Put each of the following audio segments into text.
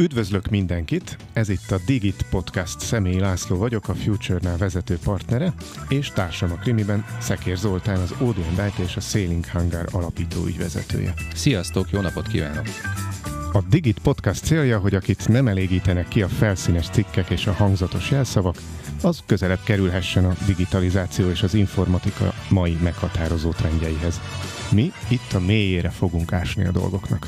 Üdvözlök mindenkit! Ez itt a Digit Podcast. Személy László vagyok, a Future-nál vezető partnere, és társam a krimiben Szekér Zoltán, az Odeon Light és a Sailing Hangar alapító ügyvezetője. Sziasztok, jó napot kívánok! A Digit Podcast célja, hogy akit nem elégítenek ki a felszínes cikkek és a hangzatos jelszavak, az közelebb kerülhessen a digitalizáció és az informatika mai meghatározó trendjeihez. Mi itt a mélyére fogunk ásni a dolgoknak.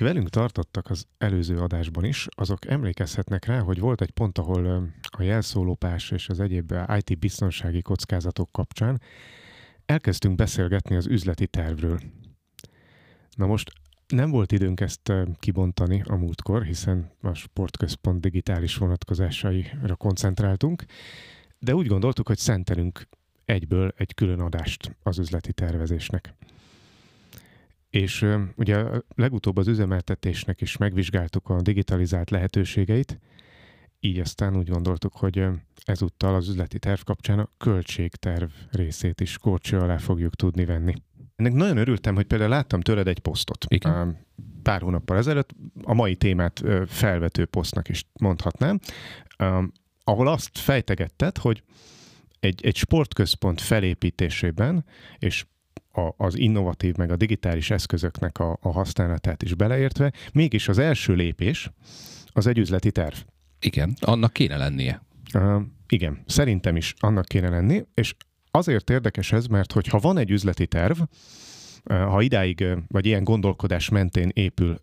Akik velünk tartottak az előző adásban is, azok emlékezhetnek rá, hogy volt egy pont, ahol a jelszólópás és az egyéb IT biztonsági kockázatok kapcsán elkezdtünk beszélgetni az üzleti tervről. Na most nem volt időnk ezt kibontani a múltkor, hiszen a sportközpont digitális vonatkozásaira koncentráltunk, de úgy gondoltuk, hogy szentelünk egyből egy külön adást az üzleti tervezésnek. És ugye legutóbb az üzemeltetésnek is megvizsgáltuk a digitalizált lehetőségeit, így aztán úgy gondoltuk, hogy ezúttal az üzleti terv kapcsán a költségterv részét is kórcső alá fogjuk tudni venni. Ennek nagyon örültem, hogy például láttam tőled egy posztot. Igen. Pár hónappal ezelőtt, a mai témát felvető posztnak is mondhatnám, ahol azt fejtegetted, hogy egy, egy sportközpont felépítésében, és a, az innovatív, meg a digitális eszközöknek a, a használatát is beleértve, mégis az első lépés az egy üzleti terv. Igen, annak kéne lennie. Uh, igen, szerintem is annak kéne lenni, és azért érdekes ez, mert hogyha van egy üzleti terv, ha idáig, vagy ilyen gondolkodás mentén épül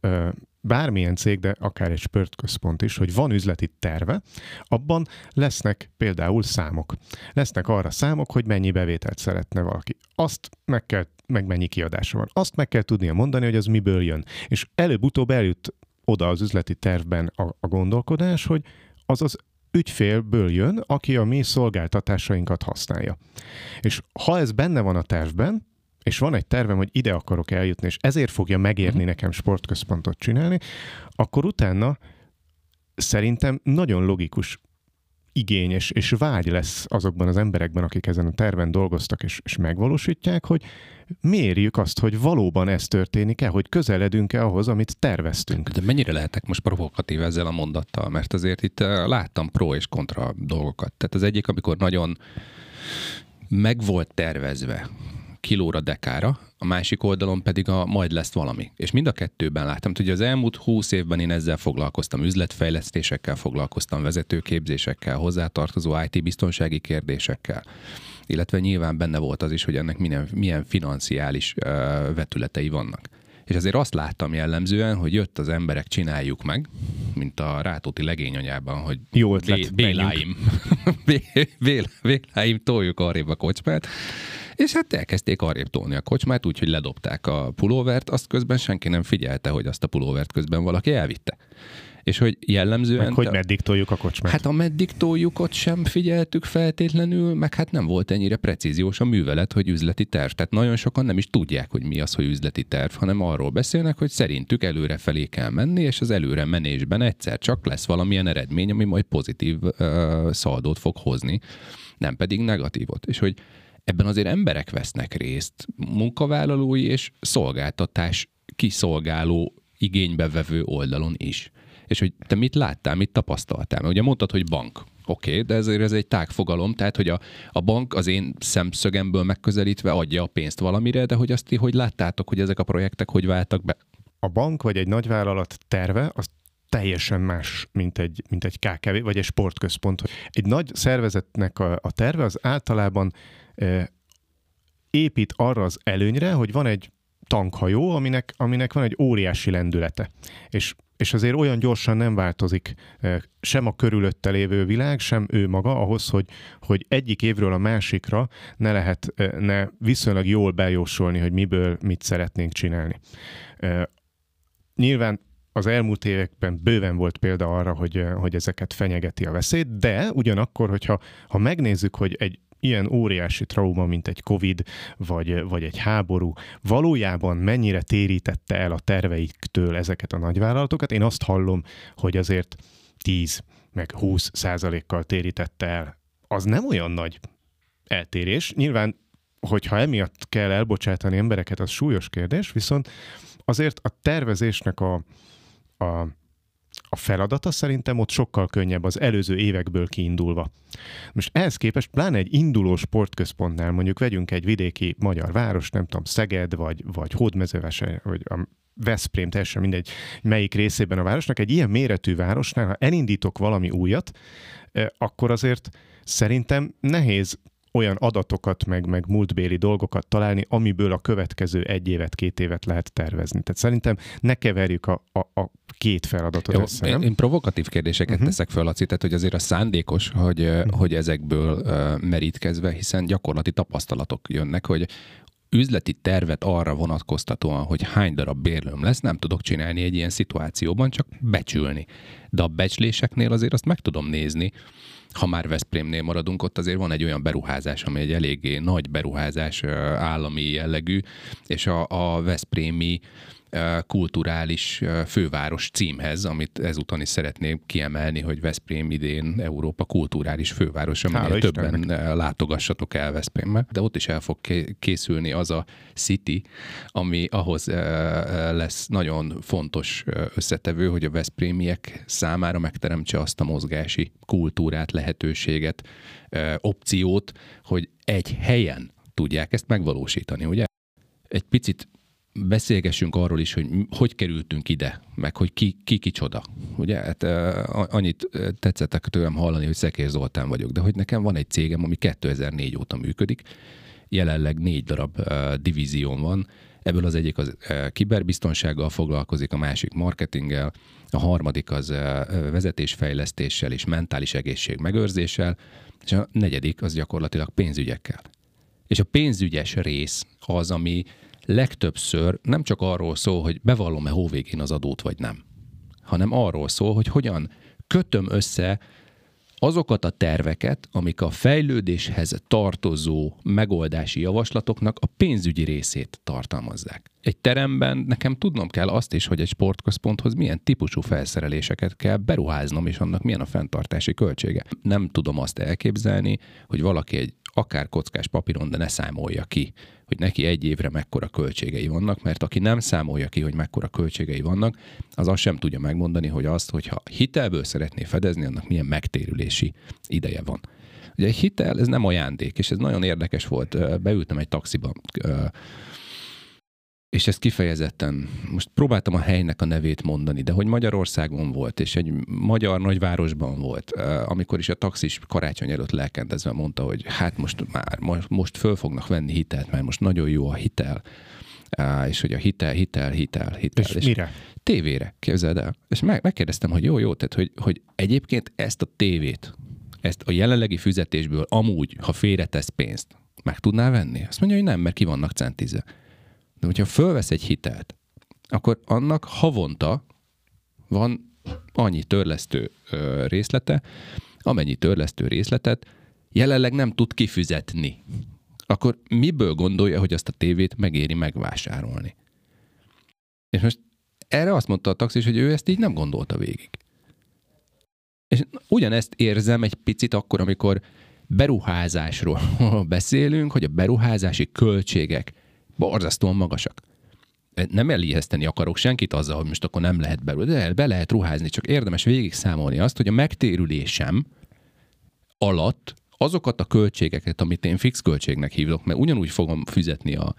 bármilyen cég, de akár egy spörtközpont is, hogy van üzleti terve, abban lesznek például számok. Lesznek arra számok, hogy mennyi bevételt szeretne valaki. Azt meg kell, meg mennyi kiadása van. Azt meg kell tudnia mondani, hogy az miből jön. És előbb-utóbb eljut oda az üzleti tervben a, a gondolkodás, hogy az az ügyfélből jön, aki a mi szolgáltatásainkat használja. És ha ez benne van a tervben, és van egy tervem, hogy ide akarok eljutni, és ezért fogja megérni mhm. nekem sportközpontot csinálni, akkor utána szerintem nagyon logikus igény és, és vágy lesz azokban az emberekben, akik ezen a terven dolgoztak és, és megvalósítják, hogy mérjük azt, hogy valóban ez történik-e, hogy közeledünk-e ahhoz, amit terveztünk. De mennyire lehetek most provokatív ezzel a mondattal? Mert azért itt eh, láttam pro és kontra dolgokat. Tehát az egyik, amikor nagyon meg volt tervezve, kilóra, dekára, a másik oldalon pedig a majd lesz valami. És mind a kettőben láttam, hogy az elmúlt húsz évben én ezzel foglalkoztam, üzletfejlesztésekkel foglalkoztam, vezetőképzésekkel, hozzátartozó IT biztonsági kérdésekkel. Illetve nyilván benne volt az is, hogy ennek milyen, milyen financiális uh, vetületei vannak. És azért azt láttam jellemzően, hogy jött az emberek, csináljuk meg, mint a Rátóti legényanyában, hogy Jó ötlet, Béláim, Béláim, toljuk arrébb a kocsmát, és hát elkezdték arrébb tolni a kocsmát, úgyhogy ledobták a pulóvert, azt közben senki nem figyelte, hogy azt a pulóvert közben valaki elvitte. És hogy jellemzően... Meg hogy meddig toljuk a kocsmát? Hát a meddig toljuk ott sem figyeltük feltétlenül, meg hát nem volt ennyire precíziós a művelet, hogy üzleti terv. Tehát nagyon sokan nem is tudják, hogy mi az, hogy üzleti terv, hanem arról beszélnek, hogy szerintük előre felé kell menni, és az előre menésben egyszer csak lesz valamilyen eredmény, ami majd pozitív uh, szaldót fog hozni, nem pedig negatívot. És hogy ebben azért emberek vesznek részt, munkavállalói és szolgáltatás kiszolgáló igénybevevő oldalon is. És hogy te mit láttál, mit tapasztaltál? Mert ugye mondtad, hogy bank. Oké, okay, de ezért ez egy tágfogalom, tehát hogy a, a bank az én szemszögemből megközelítve adja a pénzt valamire, de hogy azt ti hogy láttátok, hogy ezek a projektek hogy váltak be? A bank vagy egy nagyvállalat terve, az teljesen más, mint egy, mint egy KKV, vagy egy sportközpont. Egy nagy szervezetnek a, a terve az általában épít arra az előnyre, hogy van egy tankhajó, aminek, aminek van egy óriási lendülete. És és azért olyan gyorsan nem változik sem a körülötte lévő világ, sem ő maga ahhoz, hogy, hogy egyik évről a másikra ne lehet, eh, ne viszonylag jól bejósolni, hogy miből mit szeretnénk csinálni. Nyilván az elmúlt években bőven volt példa arra, hogy, hogy ezeket fenyegeti a veszély, de ugyanakkor, hogyha ha megnézzük, hogy egy ilyen óriási trauma, mint egy Covid, vagy, vagy egy háború, valójában mennyire térítette el a terveiktől ezeket a nagyvállalatokat? Én azt hallom, hogy azért 10 meg 20 százalékkal térítette el. Az nem olyan nagy eltérés. Nyilván, hogyha emiatt kell elbocsátani embereket, az súlyos kérdés, viszont azért a tervezésnek a, a a feladata szerintem ott sokkal könnyebb az előző évekből kiindulva. Most ehhez képest pláne egy induló sportközpontnál, mondjuk vegyünk egy vidéki magyar város, nem tudom, Szeged, vagy, vagy Hódmezővese, vagy a Veszprém, teljesen mindegy, melyik részében a városnak, egy ilyen méretű városnál, ha elindítok valami újat, eh, akkor azért szerintem nehéz olyan adatokat, meg, meg múltbéli dolgokat találni, amiből a következő egy évet, két évet lehet tervezni. Tehát szerintem ne keverjük a, a, a két feladatot Jó, össze, nem? Én, én provokatív kérdéseket uh-huh. teszek föl, Laci, tehát hogy azért a szándékos, hogy, uh-huh. hogy ezekből uh, merítkezve, hiszen gyakorlati tapasztalatok jönnek, hogy üzleti tervet arra vonatkoztatóan, hogy hány darab bérlőm lesz, nem tudok csinálni egy ilyen szituációban, csak becsülni. De a becsléseknél azért azt meg tudom nézni, ha már Veszprémnél maradunk, ott azért van egy olyan beruházás, ami egy eléggé nagy beruházás, állami jellegű, és a, a Veszprémi kulturális főváros címhez, amit ezúton is szeretnék kiemelni, hogy Veszprém idén Európa kulturális főváros, aminél többen Istennek. látogassatok el Veszprémbe. De ott is el fog készülni az a city, ami ahhoz lesz nagyon fontos összetevő, hogy a Veszprémiek számára megteremtse azt a mozgási kultúrát, lehetőséget, opciót, hogy egy helyen tudják ezt megvalósítani, ugye? Egy picit beszélgessünk arról is, hogy hogy kerültünk ide, meg hogy ki, ki kicsoda. Ugye, hát annyit tetszettek tőlem hallani, hogy Szekér Zoltán vagyok, de hogy nekem van egy cégem, ami 2004 óta működik, jelenleg négy darab uh, divízión van, ebből az egyik az uh, kiberbiztonsággal foglalkozik, a másik marketinggel, a harmadik az vezetésfejlesztéssel és mentális egészség megőrzéssel, és a negyedik az gyakorlatilag pénzügyekkel. És a pénzügyes rész az, ami legtöbbször nem csak arról szól, hogy bevallom-e hóvégén az adót, vagy nem, hanem arról szól, hogy hogyan kötöm össze azokat a terveket, amik a fejlődéshez tartozó megoldási javaslatoknak a pénzügyi részét tartalmazzák. Egy teremben nekem tudnom kell azt is, hogy egy sportközponthoz milyen típusú felszereléseket kell beruháznom, és annak milyen a fenntartási költsége. Nem tudom azt elképzelni, hogy valaki egy akár kockás papíron, de ne számolja ki, hogy neki egy évre mekkora költségei vannak, mert aki nem számolja ki, hogy mekkora költségei vannak, az azt sem tudja megmondani, hogy azt, hogyha hitelből szeretné fedezni, annak milyen megtérülési ideje van. Ugye egy hitel, ez nem ajándék, és ez nagyon érdekes volt. Beültem egy taxiba és ez kifejezetten, most próbáltam a helynek a nevét mondani, de hogy Magyarországon volt, és egy magyar nagyvárosban volt, amikor is a taxis karácsony előtt lelkendezve mondta, hogy hát most már, most föl fognak venni hitelt, mert most nagyon jó a hitel, és hogy a hitel, hitel, hitel, hitel. És, és mire? Tévére, képzeld el. És meg, megkérdeztem, hogy jó, jó, tehát hogy, hogy egyébként ezt a tévét, ezt a jelenlegi fizetésből amúgy, ha félretesz pénzt, meg tudná venni? Azt mondja, hogy nem, mert ki vannak centíze. De hogyha fölvesz egy hitelt, akkor annak havonta van annyi törlesztő részlete, amennyi törlesztő részletet jelenleg nem tud kifizetni. Akkor miből gondolja, hogy azt a tévét megéri megvásárolni? És most erre azt mondta a taxis, hogy ő ezt így nem gondolta végig. És ugyanezt érzem egy picit akkor, amikor beruházásról beszélünk, hogy a beruházási költségek borzasztóan magasak. Nem elijeszteni akarok senkit azzal, hogy most akkor nem lehet belőle, de be lehet ruházni, csak érdemes végig számolni azt, hogy a megtérülésem alatt azokat a költségeket, amit én fix költségnek hívok, mert ugyanúgy fogom fizetni a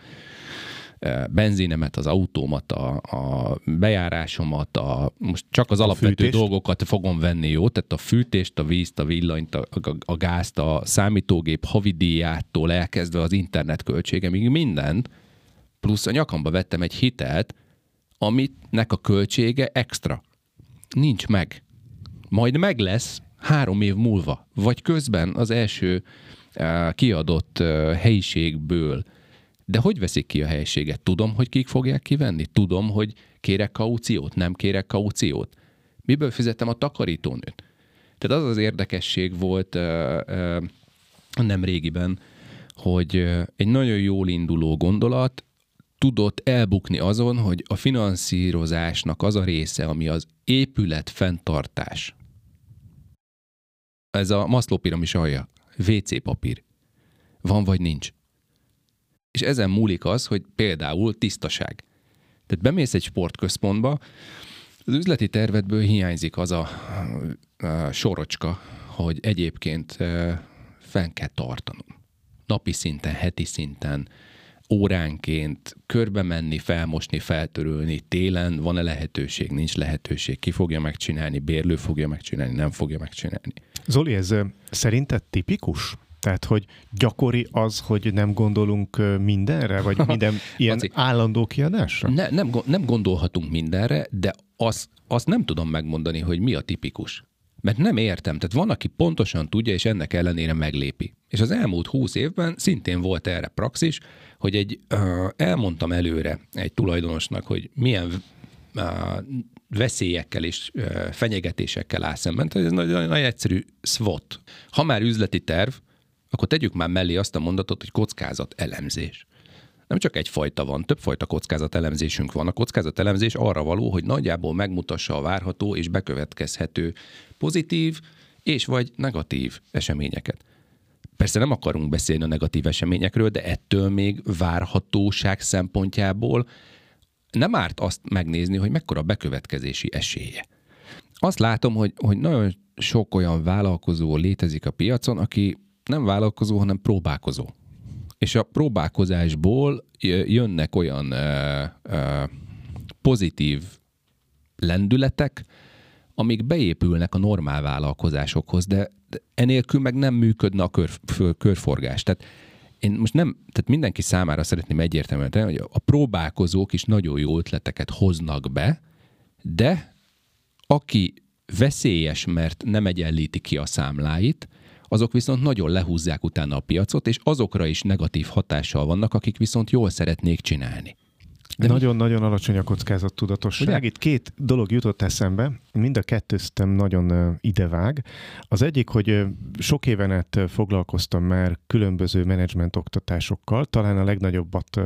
benzinemet, az autómat, a, a bejárásomat, a, most csak az a alapvető fűtést. dolgokat fogom venni, jó? Tehát a fűtést, a vízt, a villanyt, a, a, a gázt, a számítógép havidíjától elkezdve az internet költsége, még mindent, plusz a nyakamba vettem egy hitelt, amitnek a költsége extra. Nincs meg. Majd meg lesz három év múlva, vagy közben az első kiadott uh, helyiségből. De hogy veszik ki a helyiséget? Tudom, hogy kik fogják kivenni? Tudom, hogy kérek kauciót, nem kérek kauciót? Miből fizettem a takarítónőt? Tehát az az érdekesség volt nem régiben, hogy egy nagyon jól induló gondolat tudott elbukni azon, hogy a finanszírozásnak az a része, ami az épület fenntartás. Ez a Maslow piramis alja. WC papír. Van vagy nincs. És ezen múlik az, hogy például tisztaság. Tehát bemész egy sportközpontba, az üzleti tervedből hiányzik az a, a sorocska, hogy egyébként fenn kell tartanom. Napi szinten, heti szinten, óránként körbe menni, felmosni, feltörölni, télen van-e lehetőség, nincs lehetőség, ki fogja megcsinálni, bérlő fogja megcsinálni, nem fogja megcsinálni. Zoli, ez szerinted tipikus? Tehát, hogy gyakori az, hogy nem gondolunk mindenre, vagy minden ilyen Azért, állandó kiadásra? Ne, nem, nem gondolhatunk mindenre, de azt, azt nem tudom megmondani, hogy mi a tipikus. Mert nem értem. Tehát van, aki pontosan tudja, és ennek ellenére meglépi. És az elmúlt húsz évben szintén volt erre praxis, hogy egy, elmondtam előre egy tulajdonosnak, hogy milyen veszélyekkel és fenyegetésekkel áll szemben. Tehát ez nagyon, nagyon egyszerű SWOT. Ha már üzleti terv, akkor tegyük már mellé azt a mondatot, hogy kockázat elemzés. Nem csak egyfajta van, többfajta elemzésünk van. A elemzés arra való, hogy nagyjából megmutassa a várható és bekövetkezhető pozitív és vagy negatív eseményeket. Persze nem akarunk beszélni a negatív eseményekről, de ettől még várhatóság szempontjából nem árt azt megnézni, hogy mekkora bekövetkezési esélye. Azt látom, hogy, hogy nagyon sok olyan vállalkozó létezik a piacon, aki nem vállalkozó, hanem próbálkozó. És a próbálkozásból jönnek olyan ö, ö, pozitív lendületek, amik beépülnek a normál vállalkozásokhoz, de enélkül meg nem működne a kör, körforgás. Tehát én most nem, tehát mindenki számára szeretném egyértelműen tenni, hogy a próbálkozók is nagyon jó ötleteket hoznak be, de aki veszélyes, mert nem egyenlíti ki a számláit, azok viszont nagyon lehúzzák utána a piacot, és azokra is negatív hatással vannak, akik viszont jól szeretnék csinálni. Nagyon-nagyon alacsony a kockázat tudatosság. Ugye? Itt két dolog jutott eszembe, mind a kettőztem nagyon idevág. Az egyik, hogy sok éven át foglalkoztam már különböző menedzsment oktatásokkal, talán a legnagyobbat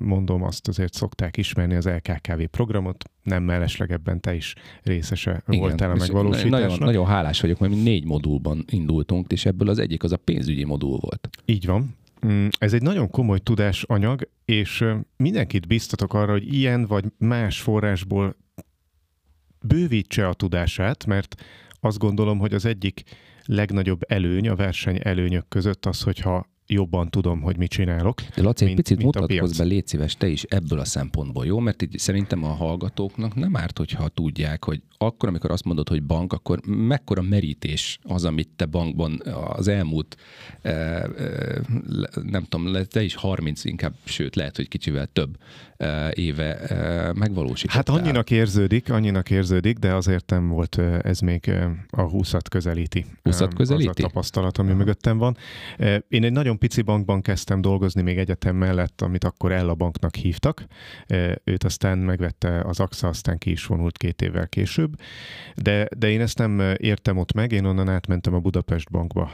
mondom, azt azért szokták ismerni az LKKV programot, nem mellesleg ebben te is részese Igen, voltál a megvalósításnak. Nagyon, nagyon hálás vagyok, mert mi négy modulban indultunk, és ebből az egyik az a pénzügyi modul volt. Így van. Mm, ez egy nagyon komoly tudásanyag, és mindenkit biztatok arra, hogy ilyen vagy más forrásból bővítse a tudását, mert azt gondolom, hogy az egyik legnagyobb előny a verseny előnyök között az, hogyha jobban tudom, hogy mit csinálok. De Laci, mint, egy picit mint mutatkozz be, légy szíves, te is ebből a szempontból, jó? Mert így szerintem a hallgatóknak nem árt, hogyha tudják, hogy akkor, amikor azt mondod, hogy bank, akkor mekkora merítés az, amit te bankban az elmúlt, e, e, nem tudom, te is 30 inkább, sőt, lehet, hogy kicsivel több éve e, megvalósítottál. Hát annyinak érződik, annyinak érződik, de azért nem volt ez még a 20-at közelíti. 20 közelíti? Az a tapasztalat, ami mögöttem van. Én egy nagyon pici bankban kezdtem dolgozni még egyetem mellett, amit akkor Ella banknak hívtak. Őt aztán megvette az AXA, aztán ki is vonult két évvel később. De, de én ezt nem értem ott meg, én onnan átmentem a Budapest bankba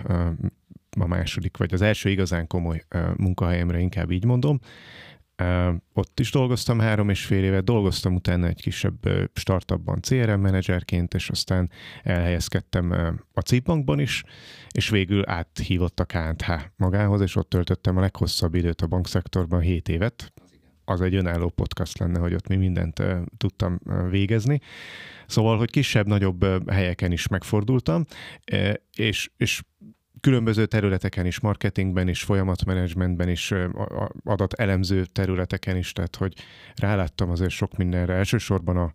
a második, vagy az első igazán komoly munkahelyemre, inkább így mondom. Ott is dolgoztam három és fél évet, dolgoztam utána egy kisebb startupban CRM menedzserként, és aztán elhelyezkedtem a Cipbankban is, és végül áthívott a KNH magához, és ott töltöttem a leghosszabb időt a bankszektorban, 7 évet. Az egy önálló podcast lenne, hogy ott mi mindent tudtam végezni. Szóval, hogy kisebb-nagyobb helyeken is megfordultam, és, és különböző területeken is, marketingben is, folyamatmenedzsmentben is, adatelemző területeken is, tehát hogy ráláttam azért sok mindenre, elsősorban a,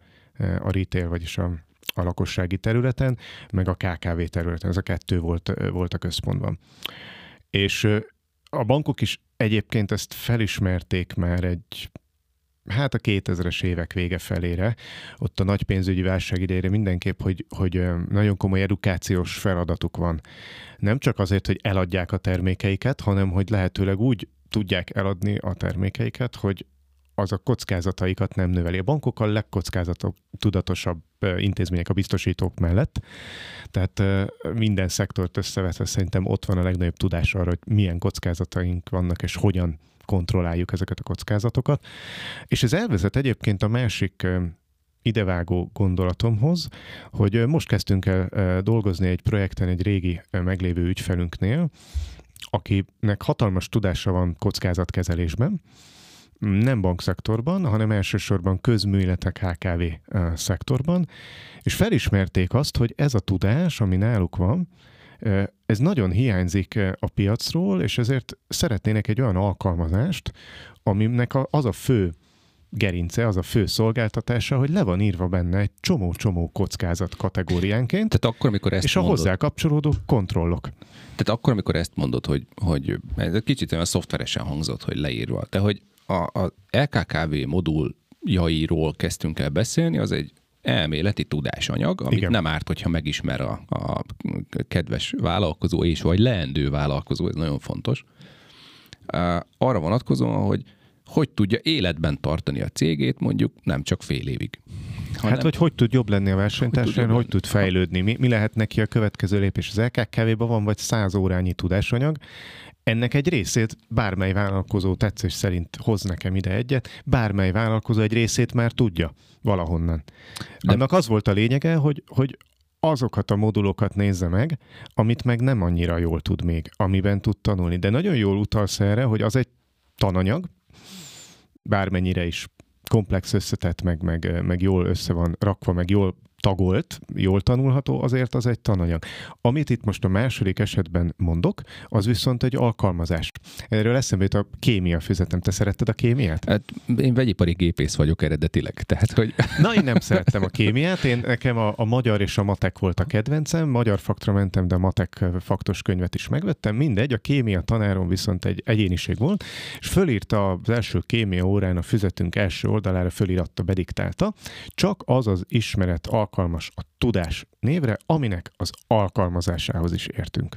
a retail, vagyis a, a lakossági területen, meg a KKV területen, ez a kettő volt, volt a központban. És a bankok is egyébként ezt felismerték már egy hát a 2000-es évek vége felére, ott a nagy pénzügyi válság idejére mindenképp, hogy, hogy nagyon komoly edukációs feladatuk van. Nem csak azért, hogy eladják a termékeiket, hanem hogy lehetőleg úgy tudják eladni a termékeiket, hogy az a kockázataikat nem növeli. A bankok a legkockázatok tudatosabb intézmények a biztosítók mellett, tehát minden szektort összevetve szerintem ott van a legnagyobb tudás arra, hogy milyen kockázataink vannak, és hogyan kontrolláljuk ezeket a kockázatokat. És ez elvezet egyébként a másik idevágó gondolatomhoz, hogy most kezdtünk el dolgozni egy projekten egy régi meglévő ügyfelünknél, akinek hatalmas tudása van kockázatkezelésben, nem bankszektorban, hanem elsősorban közműletek HKV szektorban, és felismerték azt, hogy ez a tudás, ami náluk van, ez nagyon hiányzik a piacról, és ezért szeretnének egy olyan alkalmazást, aminek az a fő gerince, az a fő szolgáltatása, hogy le van írva benne egy csomó-csomó kockázat kategóriánként, Tehát akkor, amikor ezt és a mondod, hozzá kapcsolódó kontrollok. Tehát akkor, amikor ezt mondod, hogy, hogy ez egy kicsit olyan szoftveresen hangzott, hogy leírva, de hogy a, a LKKV moduljairól kezdtünk el beszélni, az egy elméleti tudásanyag, amit Igen. nem árt, hogyha megismer a, a kedves vállalkozó és vagy leendő vállalkozó, ez nagyon fontos. Arra vonatkozóan, hogy hogy tudja életben tartani a cégét mondjuk nem csak fél évig. Hát, hogy hogy tud jobb lenni a versenytársain, jobb hogy, tud fejlődni, mi, mi lehet neki a következő lépés. Az LKKV-ban van vagy száz órányi tudásanyag, ennek egy részét bármely vállalkozó tetszés szerint hoz nekem ide egyet, bármely vállalkozó egy részét már tudja valahonnan. De Annak az volt a lényege, hogy, hogy azokat a modulokat nézze meg, amit meg nem annyira jól tud még, amiben tud tanulni. De nagyon jól utalsz erre, hogy az egy tananyag, bármennyire is komplex összetett, meg, meg, meg jól össze van rakva, meg jól tagolt, jól tanulható, azért az egy tananyag. Amit itt most a második esetben mondok, az viszont egy alkalmazás. Erről eszembe jut a kémia füzetem. Te szeretted a kémiát? Hát én vegyipari gépész vagyok eredetileg, tehát hogy Na, én nem szerettem a kémiát, én nekem a, a magyar és a matek volt a kedvencem, magyar faktra mentem, de a matek faktos könyvet is megvettem, mindegy, a kémia tanárom viszont egy egyéniség volt, és fölírta az első kémia órán a füzetünk első oldalára, fölíratta, bediktálta, csak az az ismeret alkalmas a tudás névre, aminek az alkalmazásához is értünk.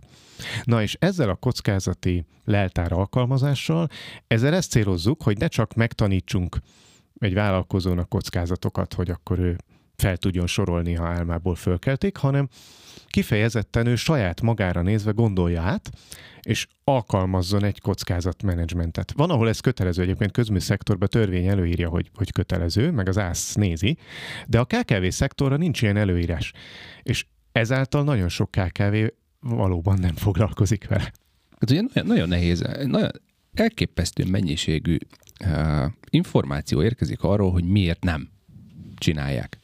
Na és ezzel a kockázati leltár alkalmazással, ezzel ezt célozzuk, hogy ne csak megtanítsunk egy vállalkozónak kockázatokat, hogy akkor ő fel tudjon sorolni, ha álmából fölkelték, hanem kifejezetten ő saját magára nézve gondolja át, és alkalmazzon egy kockázatmenedzsmentet. Van, ahol ez kötelező, egyébként közműszektorban törvény előírja, hogy, hogy kötelező, meg az ÁSZ nézi, de a KKV szektorra nincs ilyen előírás. És ezáltal nagyon sok KKV valóban nem foglalkozik vele. Hát ugye nagyon, nagyon nehéz, nagyon elképesztő mennyiségű uh, információ érkezik arról, hogy miért nem csinálják.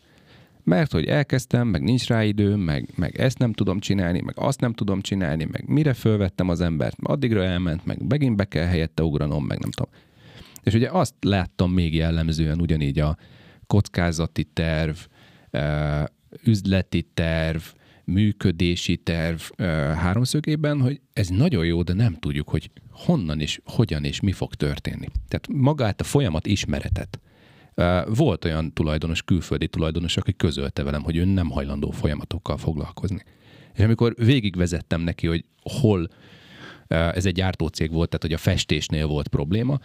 Mert hogy elkezdtem, meg nincs rá időm, meg, meg ezt nem tudom csinálni, meg azt nem tudom csinálni, meg mire fölvettem az embert, addigra elment, meg megint be kell helyette ugranom, meg nem tudom. És ugye azt láttam még jellemzően ugyanígy a kockázati terv, üzleti terv, működési terv háromszögében, hogy ez nagyon jó, de nem tudjuk, hogy honnan és hogyan és mi fog történni. Tehát magát a folyamat ismeretet. Volt olyan tulajdonos, külföldi tulajdonos, aki közölte velem, hogy ő nem hajlandó folyamatokkal foglalkozni. És amikor végigvezettem neki, hogy hol ez egy gyártócég volt, tehát hogy a festésnél volt probléma,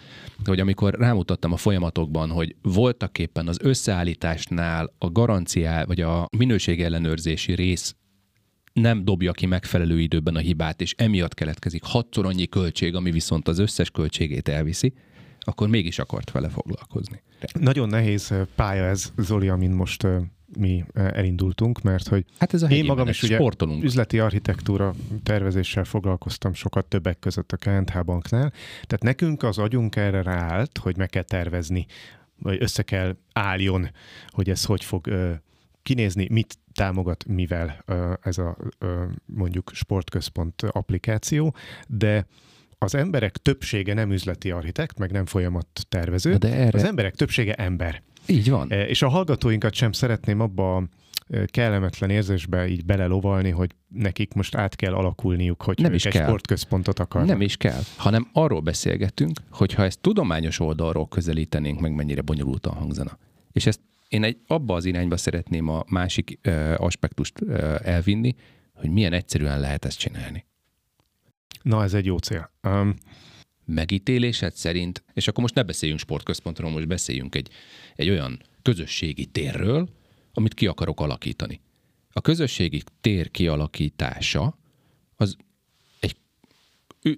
hogy amikor rámutattam a folyamatokban, hogy voltak éppen az összeállításnál a garanciá, vagy a minőségellenőrzési rész nem dobja ki megfelelő időben a hibát, és emiatt keletkezik hatszor annyi költség, ami viszont az összes költségét elviszi, akkor mégis akart vele foglalkozni. Nagyon nehéz pálya ez, Zoli, amin most mi elindultunk, mert hogy hát ez a én magam is ugye sportolunk. üzleti architektúra tervezéssel foglalkoztam sokat többek között a KNH banknál, tehát nekünk az agyunk erre ráállt, hogy meg kell tervezni, vagy össze kell álljon, hogy ez hogy fog kinézni, mit támogat, mivel ez a mondjuk sportközpont applikáció, de az emberek többsége nem üzleti architekt, meg nem folyamat tervező, de erre... az emberek többsége ember. Így van. És a hallgatóinkat sem szeretném abba a kellemetlen érzésbe így belelovalni, hogy nekik most át kell alakulniuk, hogy nem is egy kell. sportközpontot akarnak. Nem is kell, hanem arról beszélgetünk, hogy ha ezt tudományos oldalról közelítenénk, meg mennyire bonyolultan hangzana. És ezt én egy abba az irányba szeretném a másik uh, aspektust uh, elvinni, hogy milyen egyszerűen lehet ezt csinálni. Na, ez egy jó cél. Um, megítélésed szerint, és akkor most ne beszéljünk sportközpontról, most beszéljünk egy, egy olyan közösségi térről, amit ki akarok alakítani. A közösségi tér kialakítása az egy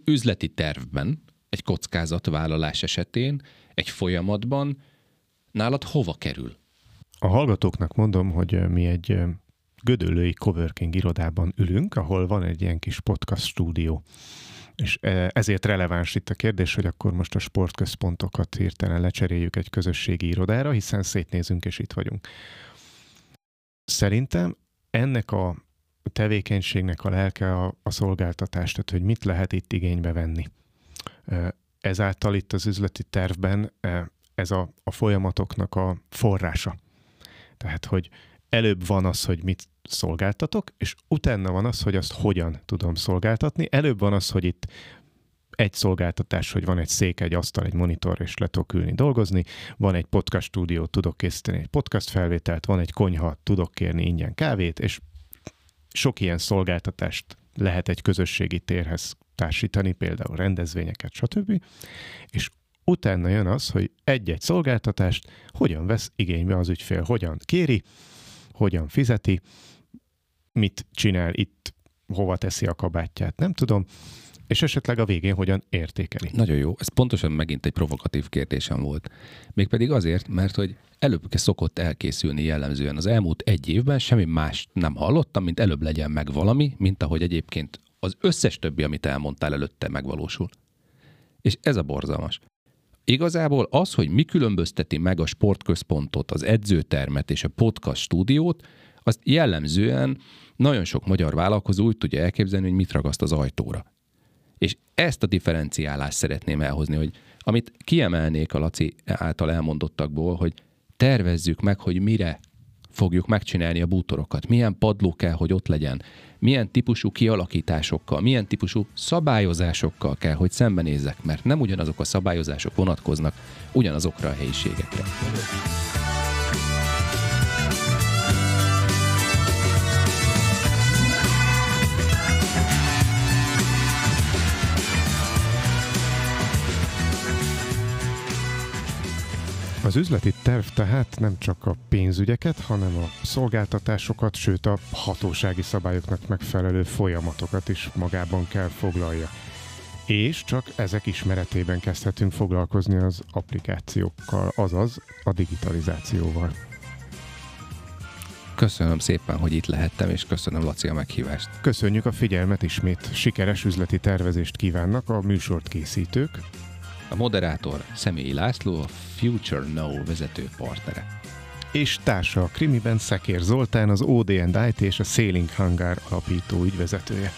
üzleti tervben, egy kockázatvállalás esetén, egy folyamatban nálad hova kerül? A hallgatóknak mondom, hogy mi egy gödöllői coworking irodában ülünk, ahol van egy ilyen kis podcast stúdió. És ezért releváns itt a kérdés, hogy akkor most a sportközpontokat hirtelen lecseréljük egy közösségi irodára, hiszen szétnézünk és itt vagyunk. Szerintem ennek a tevékenységnek a lelke a, a szolgáltatás, tehát hogy mit lehet itt igénybe venni. Ezáltal itt az üzleti tervben ez a, a folyamatoknak a forrása. Tehát, hogy előbb van az, hogy mit szolgáltatok, és utána van az, hogy azt hogyan tudom szolgáltatni. Előbb van az, hogy itt egy szolgáltatás, hogy van egy szék, egy asztal, egy monitor, és le tudok ülni dolgozni, van egy podcast stúdió, tudok készíteni egy podcast felvételt, van egy konyha, tudok kérni ingyen kávét, és sok ilyen szolgáltatást lehet egy közösségi térhez társítani, például rendezvényeket, stb. És utána jön az, hogy egy-egy szolgáltatást hogyan vesz igénybe az ügyfél, hogyan kéri, hogyan fizeti, mit csinál itt, hova teszi a kabátját, nem tudom, és esetleg a végén hogyan értékeli. Nagyon jó. Ez pontosan megint egy provokatív kérdésem volt. Mégpedig azért, mert hogy előbb szokott elkészülni jellemzően az elmúlt egy évben, semmi más nem hallottam, mint előbb legyen meg valami, mint ahogy egyébként az összes többi, amit elmondtál előtte megvalósul. És ez a borzalmas. Igazából az, hogy mi különbözteti meg a sportközpontot, az edzőtermet és a podcast stúdiót, azt jellemzően nagyon sok magyar vállalkozó úgy tudja elképzelni, hogy mit ragaszt az ajtóra. És ezt a differenciálást szeretném elhozni, hogy amit kiemelnék a Laci által elmondottakból, hogy tervezzük meg, hogy mire fogjuk megcsinálni a bútorokat, milyen padló kell, hogy ott legyen, milyen típusú kialakításokkal, milyen típusú szabályozásokkal kell, hogy szembenézzek, mert nem ugyanazok a szabályozások vonatkoznak ugyanazokra a helyiségekre. Az üzleti terv tehát nem csak a pénzügyeket, hanem a szolgáltatásokat, sőt a hatósági szabályoknak megfelelő folyamatokat is magában kell foglalja. És csak ezek ismeretében kezdhetünk foglalkozni az applikációkkal, azaz a digitalizációval. Köszönöm szépen, hogy itt lehettem, és köszönöm Laci a meghívást. Köszönjük a figyelmet ismét. Sikeres üzleti tervezést kívánnak a műsort készítők, a moderátor Személyi László, a Future Now vezető partnere. És társa a krimiben Szekér Zoltán, az OD&IT és a Sailing Hangar alapító ügyvezetője.